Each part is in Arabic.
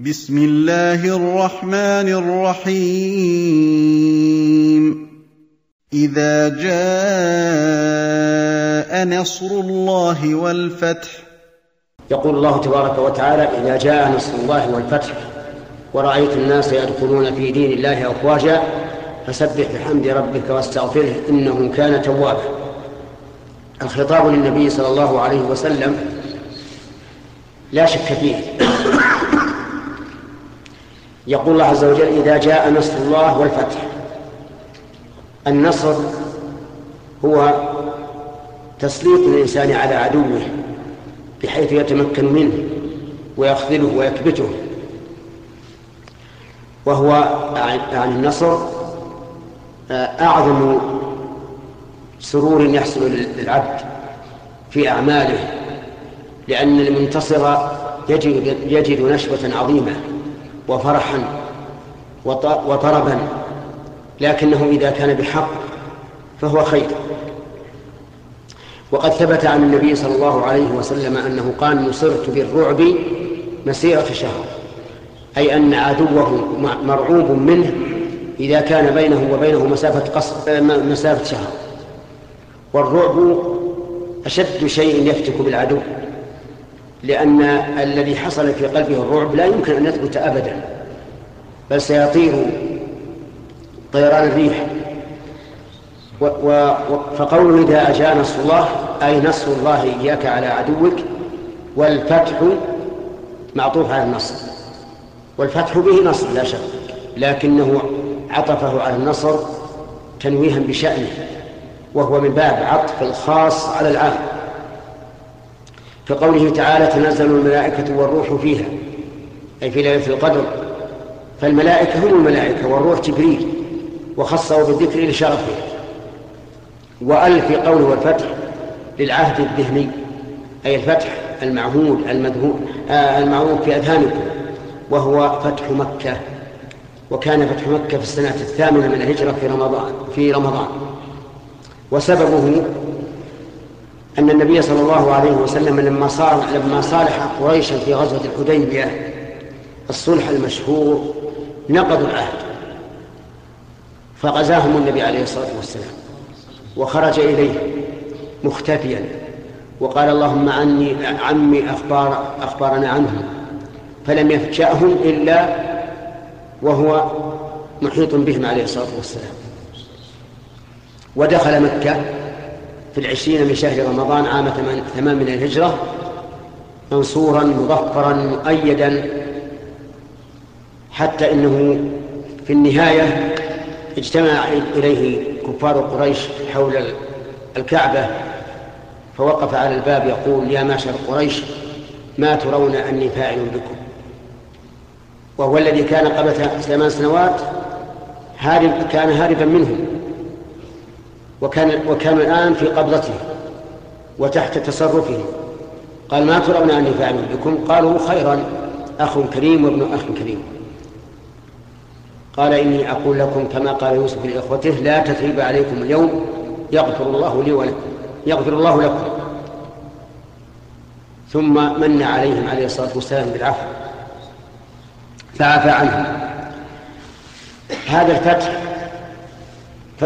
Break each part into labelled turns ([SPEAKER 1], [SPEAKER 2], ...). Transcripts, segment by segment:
[SPEAKER 1] بسم الله الرحمن الرحيم. إذا جاء نصر الله والفتح.
[SPEAKER 2] يقول الله تبارك وتعالى إذا جاء نصر الله والفتح ورأيت الناس يدخلون في دين الله أفواجا فسبح بحمد ربك واستغفره إنه كان توابا. الخطاب للنبي صلى الله عليه وسلم لا شك فيه. يقول الله عز وجل إذا جاء نصر الله والفتح. النصر هو تسليط الإنسان على عدوه بحيث يتمكن منه ويخذله ويكبته. وهو عن النصر أعظم سرور يحصل للعبد في أعماله لأن المنتصر يجد, يجد نشوة عظيمة. وفرحا وطربا لكنه إذا كان بحق فهو خير. وقد ثبت عن النبي صلى الله عليه وسلم أنه قال نصرت بالرعب مسيرة شهر أي أن عدوه مرعوب منه إذا كان بينه وبينه مسافة قصر مسافة شهر. والرعب أشد شيء يفتك بالعدو. لأن الذي حصل في قلبه الرعب لا يمكن أن يثبت أبدا بل سيطير طيران الريح. و و فقوله إذا أجاء نصر الله أي نصر الله إياك على عدوك والفتح معطوف على النصر. والفتح به نصر لا شك لكنه عطفه على النصر تنويها بشأنه وهو من باب عطف الخاص على العام كقوله تعالى تنزل الملائكة والروح فيها. أي في ليلة القدر. فالملائكة هم الملائكة والروح جبريل وخصه بالذكر لشرفه. وأل في قوله والفتح للعهد الذهني أي الفتح المعهود المذهول آه المعهود في أذهانكم وهو فتح مكة. وكان فتح مكة في السنة الثامنة من الهجرة في رمضان في رمضان. وسببه أن النبي صلى الله عليه وسلم لما صار لما صالح قريشا في غزوة الحديبية الصلح المشهور نقضوا العهد. فغزاهم النبي عليه الصلاة والسلام. وخرج إليه مختفيا. وقال اللهم عني عمي أخبار أخبارنا عنهم فلم يفجأهم إلا وهو محيط بهم عليه الصلاة والسلام. ودخل مكة. في العشرين من شهر رمضان عام ثمان من الهجرة منصورا مظفرا مؤيدا حتى إنه في النهاية اجتمع إليه كفار قريش حول الكعبة فوقف على الباب يقول يا معشر قريش ما ترون أني فاعل بكم؟ وهو الذي كان قبل ثمان سنوات هارب كان هاربا منهم. وكان وكان الآن في قبضته وتحت تصرفه. قال ما ترون أني فاعل بكم؟ قالوا خيرا أخ كريم وابن أخ كريم. قال إني أقول لكم كما قال يوسف لإخوته لا تثريب عليكم اليوم يغفر الله لي ولكم يغفر الله لكم. ثم من عليهم عليه الصلاة والسلام بالعفو فعفى عنهم. هذا الفتح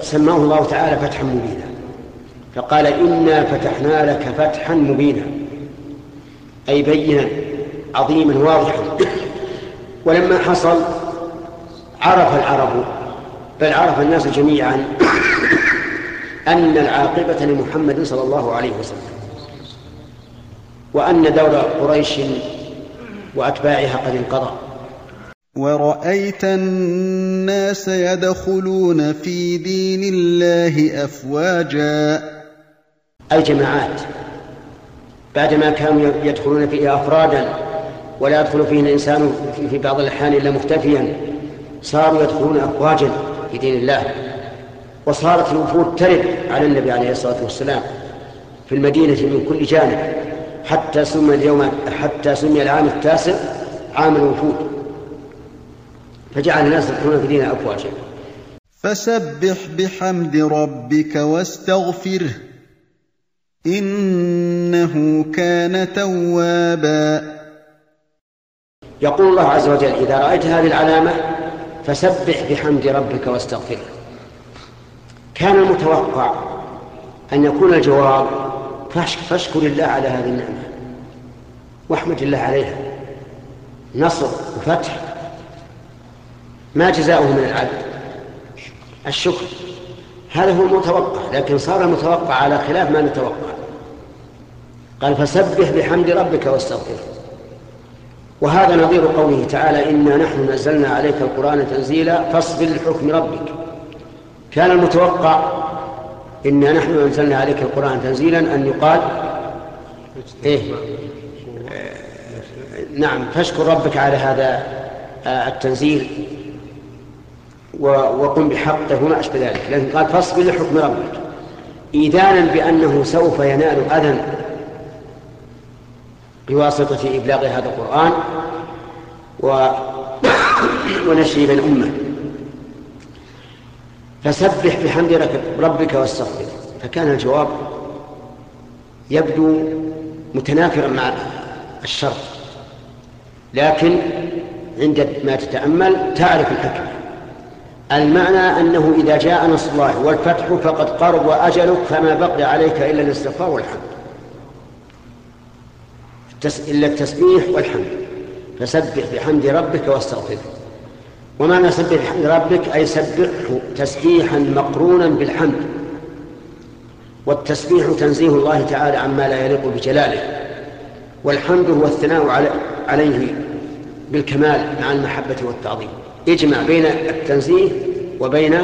[SPEAKER 2] سماه الله تعالى فتحا مبينا. فقال إنا فتحنا لك فتحا مبينا. أي بينا عظيما واضحا. ولما حصل عرف العرب بل عرف الناس جميعا أن العاقبة لمحمد صلى الله عليه وسلم وأن دور قريش وأتباعها قد انقضى.
[SPEAKER 1] ورأيت الناس يدخلون في دين الله أفواجا.
[SPEAKER 2] أي جماعات بعدما كانوا يدخلون فيه أفرادا ولا يدخل فيه الإنسان في بعض الأحيان إلا مختفيا صاروا يدخلون أفواجا في دين الله. وصارت الوفود ترد على النبي عليه الصلاة والسلام في المدينة من كل جانب حتى سمي اليوم حتى سمي العام التاسع عام الوفود. فجعل الناس يدخلون في دين أفواجا
[SPEAKER 1] فسبح بحمد ربك واستغفره. إنه كان توابا.
[SPEAKER 2] يقول الله عز وجل إذا رأيت هذه العلامة فسبح بحمد ربك واستغفره. كان المتوقع أن يكون الجواب فاشكر الله على هذه النعمة واحمد الله عليها. نصر وفتح ما جزاؤه من العبد. الشكر. هذا هو المتوقع لكن صار المتوقع على خلاف ما نتوقع. قال فسبح بحمد ربك واستغفره. وهذا نظير قوله تعالى إنا نحن نزلنا عليك القرآن تنزيلا فاصبر لحكم ربك. كان المتوقع إنا نحن أنزلنا عليك القرآن تنزيلا أن يقال إيه. نعم فاشكر ربك على هذا التنزيل. وقم بحقه وما أشبه ذلك. لكن قال فاصبر لحكم ربك. إيذانا بأنه سوف ينال أذى بواسطة إبلاغ هذا القرآن و... ونشره بين فسبح بحمد ربك واستغفره فكان الجواب يبدو متنافرا مع الشر لكن عندما تتأمل تعرف الحكمة. المعنى أنه إذا جاء نصر الله والفتح فقد قرب أجلك فما بقي عليك إلا الاستغفار والحمد. إلا التسبيح والحمد. فسبح بحمد ربك واستغفره. ومعنى سبح بحمد ربك؟ أي سبحه تسبيحا مقرونا بالحمد. والتسبيح تنزيه الله تعالى عما لا يليق بجلاله. والحمد هو الثناء عليه بالكمال مع المحبة والتعظيم. اجمع بين التنزيه وبين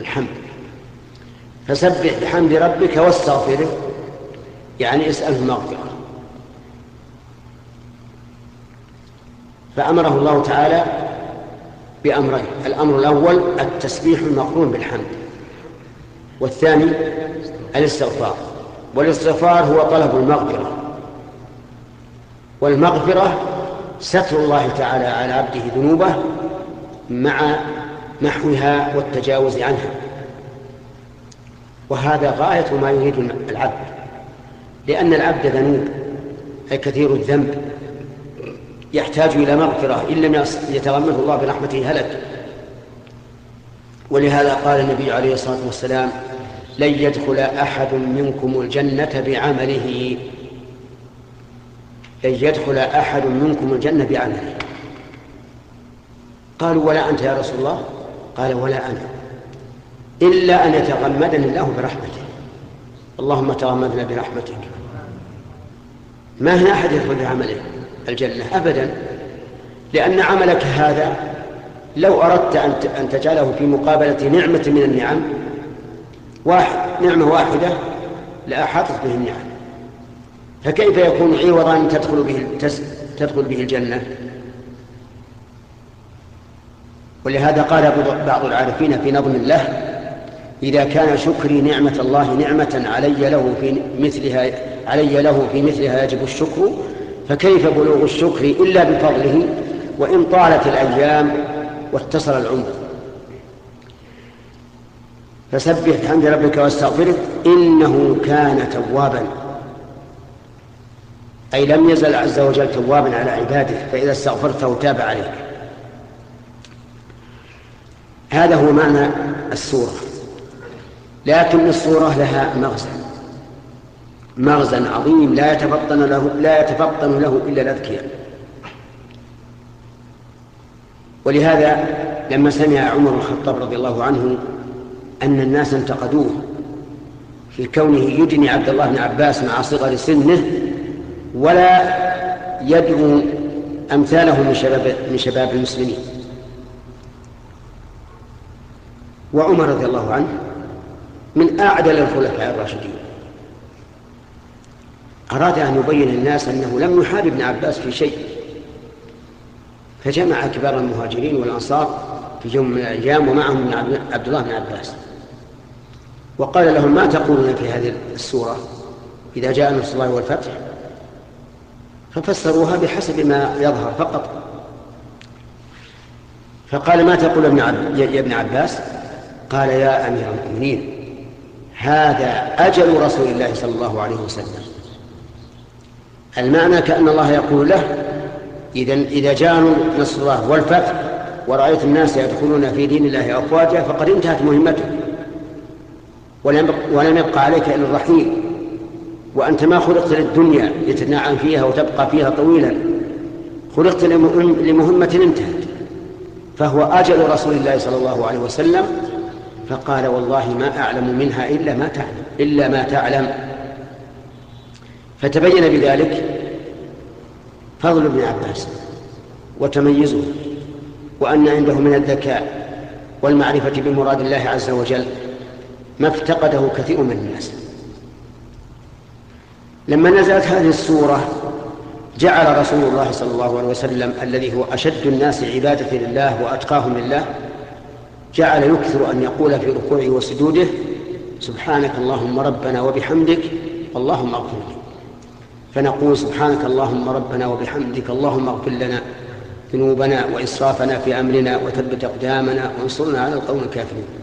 [SPEAKER 2] الحمد. فسبح بحمد ربك واستغفره يعني اسأله مغفرة فأمره الله تعالى بأمرين الأمر الأول التسبيح المقرون بالحمد والثاني الاستغفار والاستغفار هو طلب المغفرة. والمغفرة ستر الله تعالى على عبده ذنوبه مع محوها والتجاوز عنها. وهذا غاية ما يريد العبد لأن العبد ذنوب أي كثير الذنب. يحتاج إلى مغفرة إن لم يتغمده الله برحمته هلك. ولهذا قال النبي عليه الصلاة والسلام لن يدخل أحد منكم الجنة بعمله. لن يدخل أحد منكم الجنة بعمله. قالوا ولا أنت يا رسول الله؟ قال ولا أنا. إلا أن يتغمدني الله برحمته. اللهم تغمدنا برحمتك. ما هنا أحد يدخل بعمله الجنة؟ أبدا. لأن عملك هذا لو أردت أن تجعله في مقابلة نعمة من النعم واحد نعمة واحدة لأحاطت به النعم. فكيف يكون عوضا تدخل به تدخل به الجنة؟ ولهذا قال بعض العارفين في نظم الله إذا كان شكري نعمة الله نعمة علي له في مثلها علي له في مثلها يجب الشكر فكيف بلوغ الشكر إلا بفضله؟ وإن طالت الأيام واتصل العمر. فسبح بحمد ربك واستغفره إنه كان توابا. أي لم يزل عز وجل توابا على عباده فإذا استغفرته تاب عليك. هذا هو معنى السورة. لكن السورة لها مغزى. مغزى عظيم لا يتفطن له لا يتفطن له إلا الأذكياء. ولهذا لما سمع عمر بن الخطاب رضي الله عنه أن الناس انتقدوه في كونه يدني عبد الله بن عباس مع صغر سنه ولا يدعو أمثاله من شباب من شباب المسلمين. وعمر رضي الله عنه من أعدل الخلفاء الراشدين. أراد أن يبين للناس أنه لم يحارب ابن عباس في شيء. فجمع كبار المهاجرين والأنصار في يوم من الأيام ومعهم عبد الله بن عباس. وقال لهم ما تقولون في هذه السورة إذا جاء نصر الله والفتح؟ ففسروها بحسب ما يظهر فقط. فقال ما تقول ابن. يا ابن عباس؟ قال يا أمير المؤمنين هذا أجل رسول الله صلى الله عليه وسلم. المعنى كأن الله يقول له إذا إذا جاء نصر الله والفتح ورأيت الناس يدخلون في دين الله أفواجا فقد انتهت مهمته. ولم يبقى عليك إلا الرحيل. وأنت ما خلقت للدنيا لتتنعم فيها وتبقى فيها طويلا. خلقت لمهمة انتهت. فهو أجل رسول الله صلى الله عليه وسلم فقال والله ما أعلم منها إلا ما تعلم إلا ما تعلم. فتبين بذلك فضل ابن عباس وتميزه وأن عنده من الذكاء والمعرفة بمراد الله عز وجل ما افتقده كثير من الناس. لما نزلت هذه السورة جعل رسول الله صلى الله عليه وسلم الذي هو أشد الناس عبادة لله وأتقاهم لله جعل يكثر أن يقول في ركوعه وسجوده سبحانك اللهم ربنا وبحمدك اللهم اغفر لي. فنقول سبحانك اللهم ربنا وبحمدك اللهم اغفر لنا ذنوبنا وإسرافنا في أمرنا وثبت أقدامنا وانصرنا على القوم الكافرين.